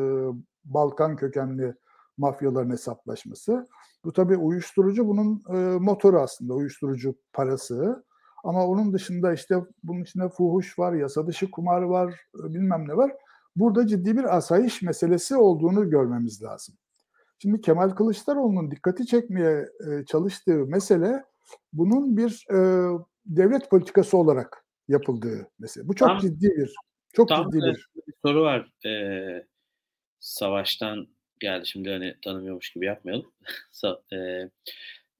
Balkan kökenli mafyaların hesaplaşması. Bu tabii uyuşturucu bunun e, motoru aslında, uyuşturucu parası. Ama onun dışında işte bunun içinde fuhuş var, yasa dışı kumar var, e, bilmem ne var. Burada ciddi bir asayiş meselesi olduğunu görmemiz lazım. Şimdi Kemal Kılıçdaroğlu'nun dikkati çekmeye e, çalıştığı mesele bunun bir e, devlet politikası olarak yapıldığı mesele. Bu çok tam, ciddi bir çok tam ciddi bir. soru var. Ee, savaştan geldi şimdi hani tanımıyormuş gibi yapmayalım. e,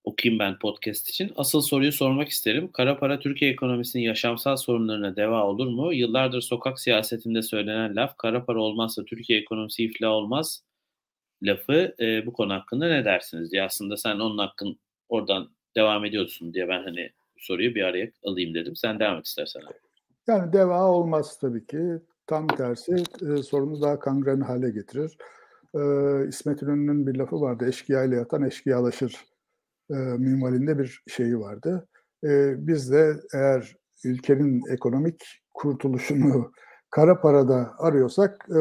okuyayım ben podcast için. Asıl soruyu sormak isterim. Kara para Türkiye ekonomisinin yaşamsal sorunlarına deva olur mu? Yıllardır sokak siyasetinde söylenen laf kara para olmazsa Türkiye ekonomisi iflah olmaz lafı e, bu konu hakkında ne dersiniz diye aslında sen onun hakkın oradan devam ediyorsun diye ben hani soruyu bir araya alayım dedim. Sen devam et istersen. Yani deva olmaz tabii ki. Tam tersi e, sorunu daha kangren hale getirir. E, İsmet İnönü'nün bir lafı vardı. Eşkıya ile yatan eşkıyalaşır e, minvalinde bir şeyi vardı. E, biz de eğer ülkenin ekonomik kurtuluşunu kara parada arıyorsak e,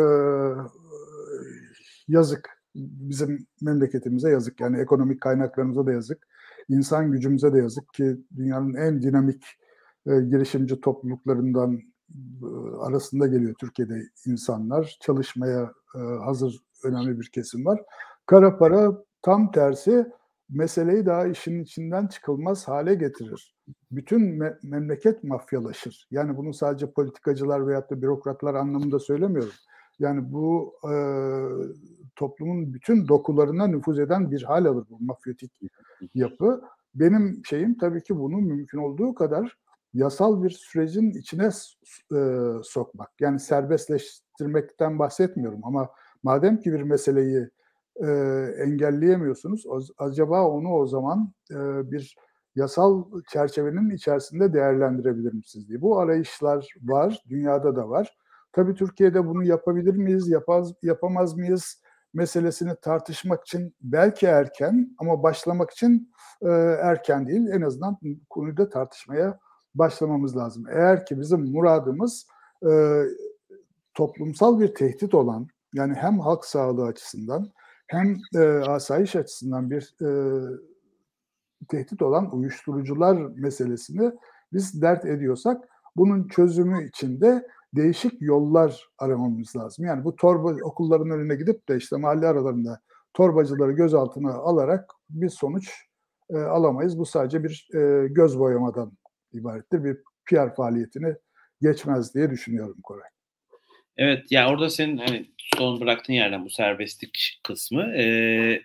yazık. Bizim memleketimize yazık. Yani ekonomik kaynaklarımıza da yazık. İnsan gücümüze de yazık ki dünyanın en dinamik e, girişimci topluluklarından e, arasında geliyor Türkiye'de insanlar. Çalışmaya e, hazır önemli bir kesim var. Kara para tam tersi meseleyi daha işin içinden çıkılmaz hale getirir. Bütün me- memleket mafyalaşır. Yani bunu sadece politikacılar veyahut da bürokratlar anlamında söylemiyorum. Yani bu e, toplumun bütün dokularına nüfuz eden bir hal alır bu mafyatik yapı. Benim şeyim tabii ki bunu mümkün olduğu kadar yasal bir sürecin içine e, sokmak. Yani serbestleştirmekten bahsetmiyorum ama madem ki bir meseleyi e, engelleyemiyorsunuz. O, acaba onu o zaman e, bir yasal çerçevenin içerisinde değerlendirebilir misiniz diye. Bu arayışlar var, dünyada da var. Tabii Türkiye'de bunu yapabilir miyiz, yapaz, yapamaz mıyız meselesini tartışmak için belki erken ama başlamak için e, erken değil. En azından konuyu da tartışmaya başlamamız lazım. Eğer ki bizim muradımız e, toplumsal bir tehdit olan yani hem halk sağlığı açısından hem e, asayiş açısından bir e, tehdit olan uyuşturucular meselesini biz dert ediyorsak bunun çözümü için de değişik yollar aramamız lazım. Yani bu torba okulların önüne gidip de işte mahalle aralarında torbacıları gözaltına alarak bir sonuç e, alamayız. Bu sadece bir e, göz boyamadan ibarettir. Bir PR faaliyetini geçmez diye düşünüyorum Koray. Evet, ya orada senin hani son bıraktığın yerden bu serbestlik kısmı. E,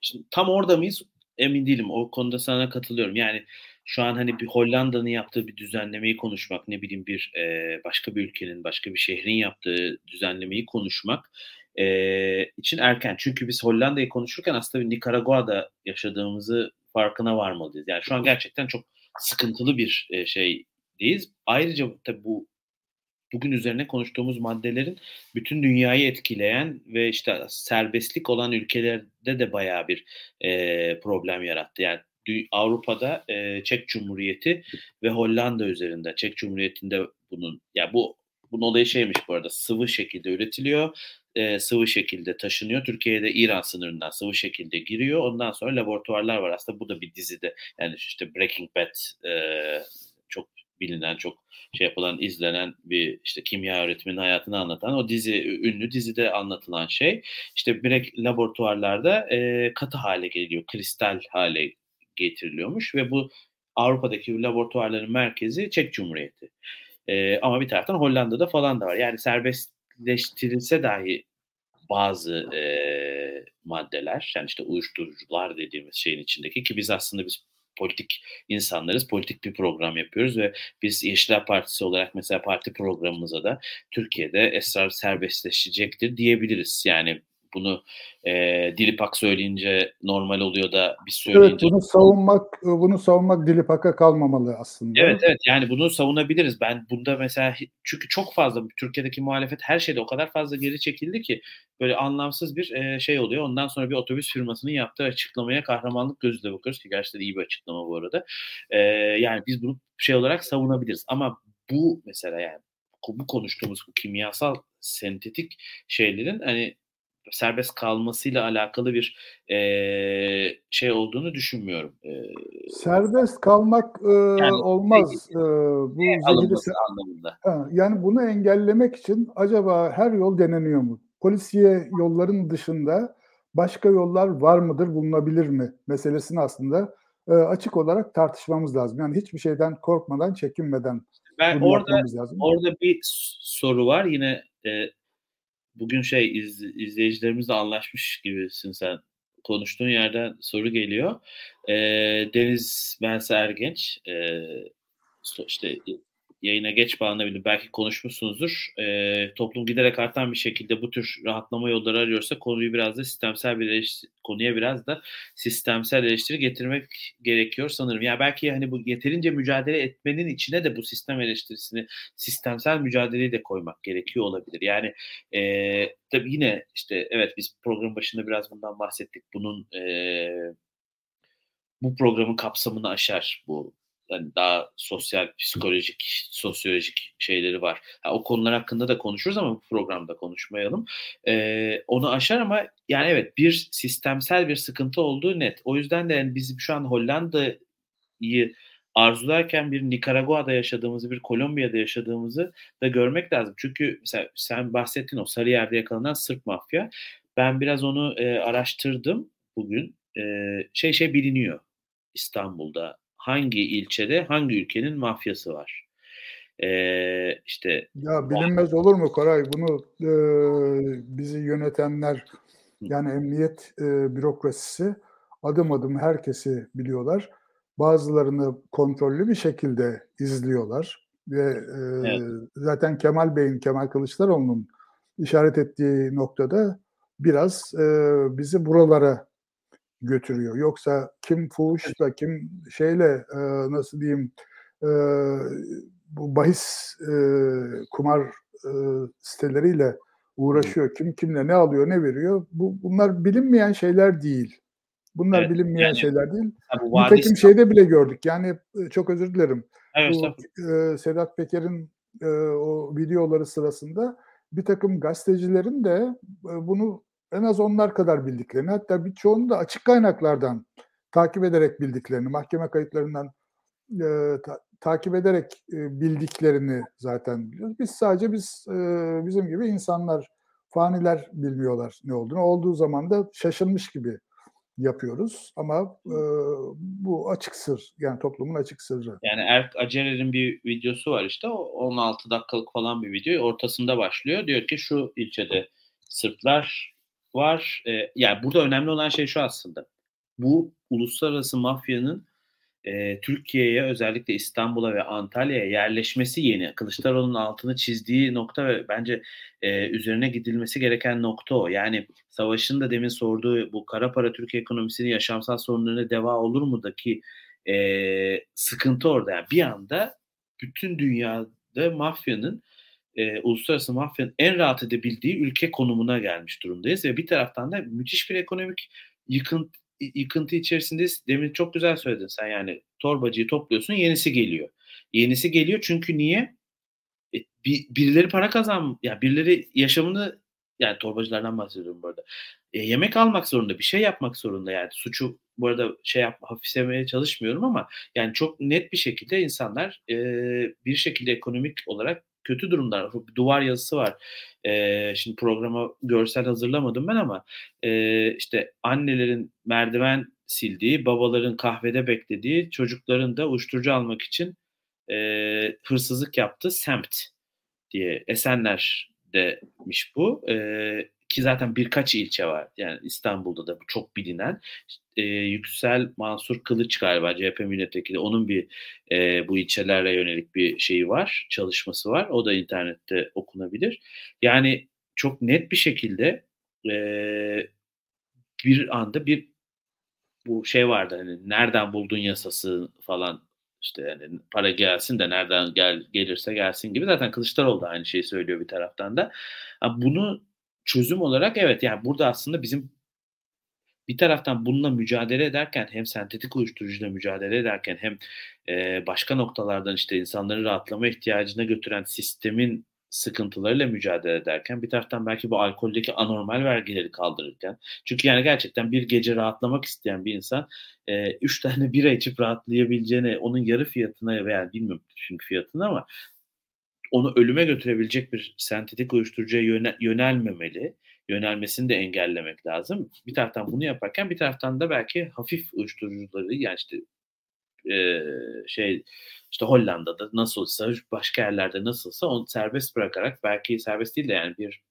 şimdi tam orada mıyız? Emin değilim. O konuda sana katılıyorum. Yani şu an hani bir Hollanda'nın yaptığı bir düzenlemeyi konuşmak, ne bileyim bir e, başka bir ülkenin, başka bir şehrin yaptığı düzenlemeyi konuşmak e, için erken. Çünkü biz Hollanda'yı konuşurken aslında bir Nikaragua'da yaşadığımızı farkına varmalıyız. Yani şu an gerçekten çok sıkıntılı bir e, şeydeyiz. Ayrıca tabii bu bugün üzerine konuştuğumuz maddelerin bütün dünyayı etkileyen ve işte serbestlik olan ülkelerde de bayağı bir e, problem yarattı. Yani Avrupa'da e, Çek Cumhuriyeti ve Hollanda üzerinde Çek Cumhuriyeti'nde bunun ya bu bunun olayı şeymiş bu arada sıvı şekilde üretiliyor e, sıvı şekilde taşınıyor. Türkiye'de İran sınırından sıvı şekilde giriyor. Ondan sonra laboratuvarlar var. Aslında bu da bir dizide. Yani işte Breaking Bad e, çok bilinen, çok şey yapılan, izlenen bir işte kimya öğretmenin hayatını anlatan o dizi, ünlü dizide anlatılan şey. İşte direkt laboratuvarlarda e, katı hale geliyor, kristal hale getiriliyormuş ve bu Avrupa'daki laboratuvarların merkezi Çek Cumhuriyeti. E, ama bir taraftan Hollanda'da falan da var. Yani serbestleştirilse dahi bazı e, maddeler, yani işte uyuşturucular dediğimiz şeyin içindeki ki biz aslında biz politik insanlarız. Politik bir program yapıyoruz ve biz Yeşiller Partisi olarak mesela parti programımıza da Türkiye'de esrar serbestleşecektir diyebiliriz. Yani bunu e, Dilipak söyleyince normal oluyor da biz söyleyince... Evet bunu savunmak bunu savunmak Dilipak'a kalmamalı aslında. Evet evet yani bunu savunabiliriz. Ben bunda mesela çünkü çok fazla Türkiye'deki muhalefet her şeyde o kadar fazla geri çekildi ki böyle anlamsız bir e, şey oluyor. Ondan sonra bir otobüs firmasının yaptığı açıklamaya kahramanlık gözüyle bakıyoruz ki gerçekten iyi bir açıklama bu arada. E, yani biz bunu şey olarak savunabiliriz ama bu mesela yani bu konuştuğumuz bu kimyasal sentetik şeylerin hani serbest kalmasıyla alakalı bir e, şey olduğunu düşünmüyorum. E, serbest kalmak e, yani, olmaz. E, bu zehirli anlamında. Ha, yani bunu engellemek için acaba her yol deneniyor mu? Polisiye yolların dışında başka yollar var mıdır, bulunabilir mi meselesini aslında e, açık olarak tartışmamız lazım. Yani hiçbir şeyden korkmadan, çekinmeden ben orada, lazım. Orada bir soru var. Yine e, bugün şey iz, izleyicilerimizle anlaşmış gibisin sen. Konuştuğun yerden soru geliyor. E, Deniz Bense Ergenç e, işte yayına geç bağlanabilir. Belki konuşmuşsunuzdur. E, toplum giderek artan bir şekilde bu tür rahatlama yolları arıyorsa konuyu biraz da sistemsel bir eleştiri, konuya biraz da sistemsel eleştiri getirmek gerekiyor sanırım. Yani belki hani bu yeterince mücadele etmenin içine de bu sistem eleştirisini, sistemsel mücadeleyi de koymak gerekiyor olabilir. Yani e, tabii yine işte evet biz program başında biraz bundan bahsettik. Bunun e, bu programın kapsamını aşar bu yani daha sosyal, psikolojik, sosyolojik şeyleri var. Yani o konular hakkında da konuşuruz ama bu programda konuşmayalım. Ee, onu aşar ama yani evet bir sistemsel bir sıkıntı olduğu net. O yüzden de yani bizim şu an Hollanda'yı arzularken bir Nikaragua'da yaşadığımızı, bir Kolombiya'da yaşadığımızı da görmek lazım. Çünkü mesela sen bahsettin o Sarıyer'de yakalanan Sırp mafya. Ben biraz onu e, araştırdım bugün. E, şey şey biliniyor İstanbul'da hangi ilçede hangi ülkenin mafyası var. Ee, işte ya bilinmez olur mu Koray bunu e, bizi yönetenler yani emniyet e, bürokrasisi adım adım herkesi biliyorlar. Bazılarını kontrollü bir şekilde izliyorlar ve e, evet. zaten Kemal Bey'in Kemal Kılıçdaroğlu'nun işaret ettiği noktada biraz e, bizi buralara götürüyor. Yoksa kim fuhuşla, kim şeyle e, nasıl diyeyim e, bu bahis e, kumar e, siteleriyle uğraşıyor. Kim kimle ne alıyor, ne veriyor? Bu bunlar bilinmeyen şeyler değil. Bunlar evet, bilinmeyen yani, şeyler değil. Nitekim şeyde bile gördük. Yani çok özür dilerim. Evet, bu, e, Sedat Peker'in e, o videoları sırasında bir takım gazetecilerin de e, bunu en az onlar kadar bildiklerini hatta birçoğunu da açık kaynaklardan takip ederek bildiklerini, mahkeme kayıtlarından e, ta, takip ederek e, bildiklerini zaten biliyoruz. Biz sadece biz e, bizim gibi insanlar faniler bilmiyorlar ne olduğunu. Olduğu zaman da şaşırmış gibi yapıyoruz ama e, bu açık sır yani toplumun açık sırrı. Yani Erk Acerer'in bir videosu var işte 16 dakikalık falan bir video ortasında başlıyor. Diyor ki şu ilçede Sırplar var. E, yani burada önemli olan şey şu aslında. Bu uluslararası mafyanın e, Türkiye'ye özellikle İstanbul'a ve Antalya'ya yerleşmesi yeni. Kılıçdaroğlu'nun altını çizdiği nokta ve bence e, üzerine gidilmesi gereken nokta o. Yani Savaş'ın da demin sorduğu bu kara para Türkiye ekonomisinin yaşamsal sorunlarına deva olur mu daki e, sıkıntı orada. Yani bir anda bütün dünyada mafyanın e, uluslararası mafyanın en rahat edebildiği ülke konumuna gelmiş durumdayız ve bir taraftan da müthiş bir ekonomik yıkıntı yıkıntı içerisindeyiz. Demin çok güzel söyledin sen yani torbacıyı topluyorsun yenisi geliyor. Yenisi geliyor çünkü niye? E, bir, birileri para kazan, ya birileri yaşamını yani torbacılardan bahsediyorum burada. E, yemek almak zorunda, bir şey yapmak zorunda yani suçu bu arada şey yap, hafiflemeye çalışmıyorum ama yani çok net bir şekilde insanlar e, bir şekilde ekonomik olarak kötü durumlar. Bir duvar yazısı var. E, şimdi programa görsel hazırlamadım ben ama e, işte annelerin merdiven sildiği, babaların kahvede beklediği, çocukların da uyuşturucu almak için e, hırsızlık yaptığı semt diye Esenler demiş bu. E, ki zaten birkaç ilçe var. Yani İstanbul'da da bu çok bilinen. E, Yüksel Mansur Kılıç galiba CHP milletvekili. Onun bir e, bu ilçelerle yönelik bir şeyi var, çalışması var. O da internette okunabilir. Yani çok net bir şekilde e, bir anda bir bu şey vardı hani nereden buldun yasası falan işte yani para gelsin de nereden gel gelirse gelsin gibi zaten Kılıçdaroğlu da aynı şeyi söylüyor bir taraftan da. Bunu çözüm olarak evet yani burada aslında bizim bir taraftan bununla mücadele ederken hem sentetik uyuşturucuyla mücadele ederken hem e, başka noktalardan işte insanları rahatlama ihtiyacına götüren sistemin sıkıntılarıyla mücadele ederken bir taraftan belki bu alkoldeki anormal vergileri kaldırırken çünkü yani gerçekten bir gece rahatlamak isteyen bir insan e, üç tane bira içip rahatlayabileceğine onun yarı fiyatına veya bilmiyorum çünkü fiyatını ama onu ölüme götürebilecek bir sentetik uyuşturucuya yöne, yönelmemeli. Yönelmesini de engellemek lazım. Bir taraftan bunu yaparken bir taraftan da belki hafif uyuşturucuları yani işte e, şey işte Hollanda'da nasılsa başka yerlerde nasılsa onu serbest bırakarak belki serbest değil de yani bir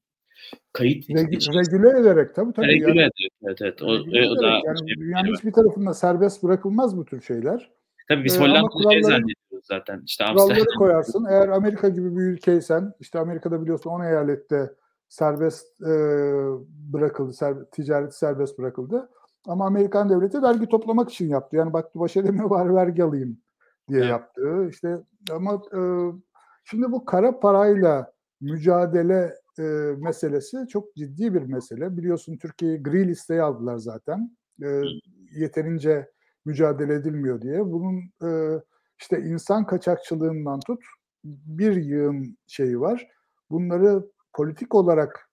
kayıt Reg- regüle ederek tabii tabii. Regüle yani, ederek evet evet. O, o da yani şey, dünyanın hiçbir tarafında serbest bırakılmaz bu tür şeyler. Tabii biz ee, Hollanda'da şey zannediyoruz zaten. İşte kuralları koyarsın. Eğer Amerika gibi bir ülkeysen, işte Amerika'da biliyorsun 10 eyalette serbest e, bırakıldı, ser, ticareti serbest bırakıldı. Ama Amerikan devleti vergi toplamak için yaptı. Yani baktı baş edemiyor bari vergi alayım diye evet. yaptı. İşte ama e, şimdi bu kara parayla mücadele e, meselesi çok ciddi bir mesele. Biliyorsun Türkiye'yi gri listeye aldılar zaten. E, yeterince mücadele edilmiyor diye. Bunun e, işte insan kaçakçılığından tut bir yığın şeyi var. Bunları politik olarak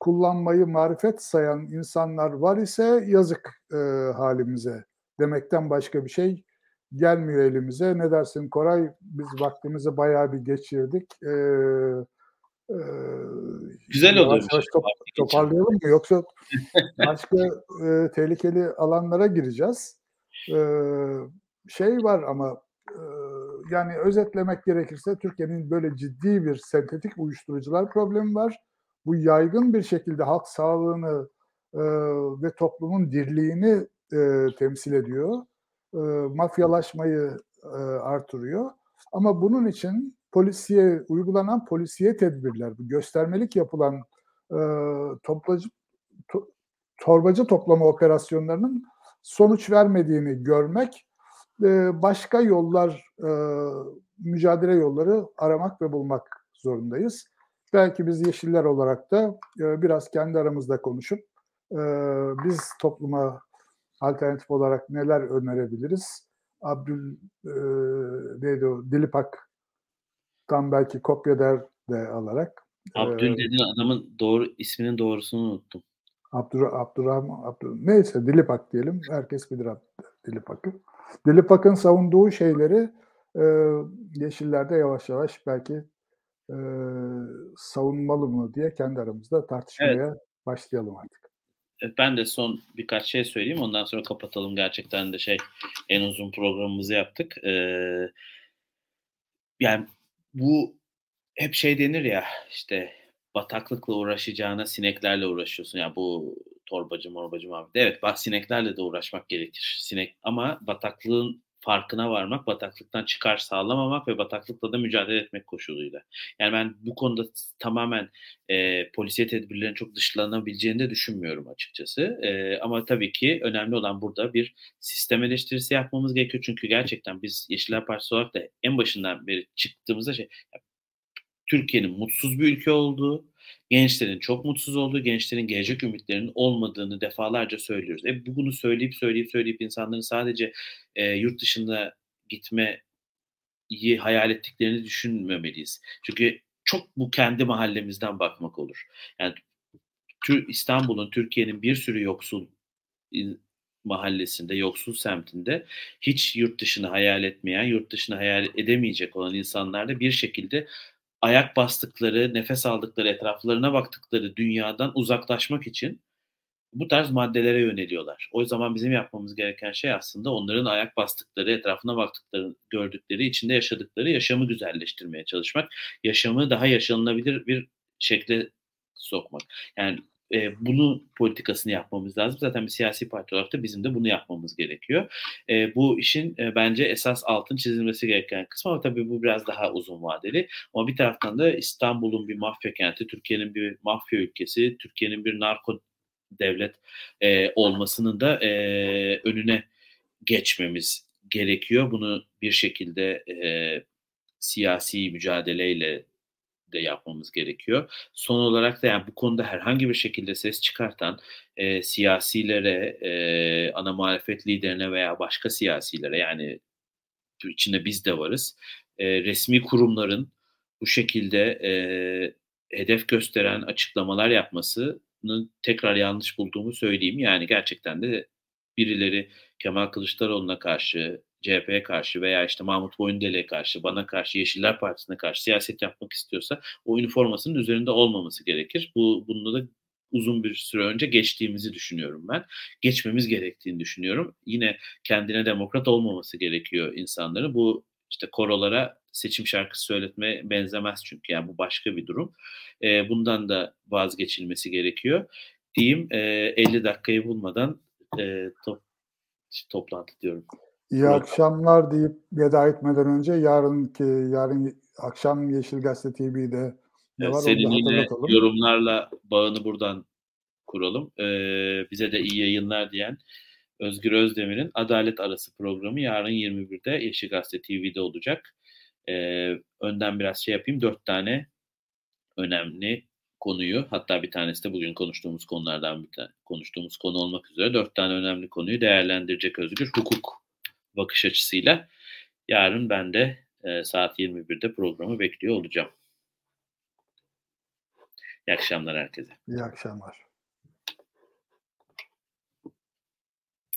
kullanmayı marifet sayan insanlar var ise yazık e, halimize demekten başka bir şey gelmiyor elimize. Ne dersin Koray? Biz vaktimizi bayağı bir geçirdik. Ee, e, Güzel olur. Yavaş top, toparlayalım mı? Yoksa başka e, tehlikeli alanlara gireceğiz. E, şey var ama yani özetlemek gerekirse Türkiye'nin böyle ciddi bir sentetik uyuşturucular problemi var. Bu yaygın bir şekilde halk sağlığını e, ve toplumun dirliğini e, temsil ediyor. E, mafyalaşmayı e, artırıyor. Ama bunun için polisiye uygulanan polisiye tedbirler, bu göstermelik yapılan e, toplacı, to, torbacı toplama operasyonlarının sonuç vermediğini görmek, e, başka yollar, e, mücadele yolları aramak ve bulmak zorundayız. Belki biz yeşiller olarak da e, biraz kendi aramızda konuşup e, biz topluma alternatif olarak neler önerebiliriz? Abdül e, neydi o? Dilipak'tan belki kopya der de alarak. Abdül e, dediğin adamın doğru isminin doğrusunu unuttum. Abdur Abdurrahman Abdur neyse Dilipak diyelim. Herkes bilir Dilipak'ı. Dilipak'ın savunduğu şeyleri e, Yeşillerde yavaş yavaş belki e, savunmalı mı diye kendi aramızda tartışmaya evet. başlayalım artık. Ben de son birkaç şey söyleyeyim. Ondan sonra kapatalım. Gerçekten de şey en uzun programımızı yaptık. Ee, yani bu hep şey denir ya işte bataklıkla uğraşacağına sineklerle uğraşıyorsun. Yani bu torbacı morbacı abi. Evet sineklerle de uğraşmak gerekir. Sinek ama bataklığın farkına varmak, bataklıktan çıkar sağlamamak ve bataklıkla da mücadele etmek koşuluyla. Yani ben bu konuda tamamen e, polisiye tedbirlerin çok dışlanabileceğini de düşünmüyorum açıkçası. E, ama tabii ki önemli olan burada bir sistem eleştirisi yapmamız gerekiyor. Çünkü gerçekten biz Yeşiller Partisi olarak da en başından beri çıktığımızda şey Türkiye'nin mutsuz bir ülke olduğu, gençlerin çok mutsuz olduğu, gençlerin gelecek ümitlerinin olmadığını defalarca söylüyoruz. E bunu söyleyip söyleyip söyleyip insanların sadece e, yurt dışında gitme iyi hayal ettiklerini düşünmemeliyiz. Çünkü çok bu kendi mahallemizden bakmak olur. Yani İstanbul'un, Türkiye'nin bir sürü yoksul mahallesinde, yoksul semtinde hiç yurt dışını hayal etmeyen, yurt dışını hayal edemeyecek olan insanlar bir şekilde ayak bastıkları, nefes aldıkları, etraflarına baktıkları dünyadan uzaklaşmak için bu tarz maddelere yöneliyorlar. O zaman bizim yapmamız gereken şey aslında onların ayak bastıkları, etrafına baktıkları, gördükleri, içinde yaşadıkları yaşamı güzelleştirmeye çalışmak. Yaşamı daha yaşanılabilir bir şekle sokmak. Yani e, bunu politikasını yapmamız lazım. Zaten bir siyasi parti olarak da bizim de bunu yapmamız gerekiyor. E, bu işin e, bence esas altın çizilmesi gereken kısmı ama tabii bu biraz daha uzun vadeli. Ama bir taraftan da İstanbul'un bir mafya kenti, Türkiye'nin bir mafya ülkesi, Türkiye'nin bir narko devlet e, olmasının da e, önüne geçmemiz gerekiyor. Bunu bir şekilde e, siyasi mücadeleyle de yapmamız gerekiyor. Son olarak da yani bu konuda herhangi bir şekilde ses çıkartan e, siyasilere, e, ana muhalefet liderine veya başka siyasilere yani içinde biz de varız. E, resmi kurumların bu şekilde e, hedef gösteren açıklamalar yapmasını tekrar yanlış bulduğumu söyleyeyim. Yani gerçekten de birileri Kemal Kılıçdaroğlu'na karşı, CHP'ye karşı veya işte Mahmut Boyundele'ye karşı, bana karşı, Yeşiller Partisi'ne karşı siyaset yapmak istiyorsa o üniformasının üzerinde olmaması gerekir. Bu bunda da uzun bir süre önce geçtiğimizi düşünüyorum ben. Geçmemiz gerektiğini düşünüyorum. Yine kendine demokrat olmaması gerekiyor insanların. Bu işte korolara seçim şarkısı söyletme benzemez çünkü yani bu başka bir durum. E, bundan da vazgeçilmesi gerekiyor. Diyeyim e, 50 dakikayı bulmadan e, top, toplantı diyorum. İyi evet. akşamlar deyip veda etmeden önce yarınki yarın akşam Yeşil Gazete TV'de ne evet, var senin yine yorumlarla bağını buradan kuralım. Ee, bize de iyi yayınlar diyen Özgür Özdemir'in Adalet Arası programı yarın 21'de Yeşil Gazete TV'de olacak. Ee, önden biraz şey yapayım. Dört tane önemli konuyu hatta bir tanesi de bugün konuştuğumuz konulardan bir tane konuştuğumuz konu olmak üzere dört tane önemli konuyu değerlendirecek Özgür. Hukuk bakış açısıyla yarın ben de e, saat 21'de programı bekliyor olacağım. İyi akşamlar herkese. İyi akşamlar.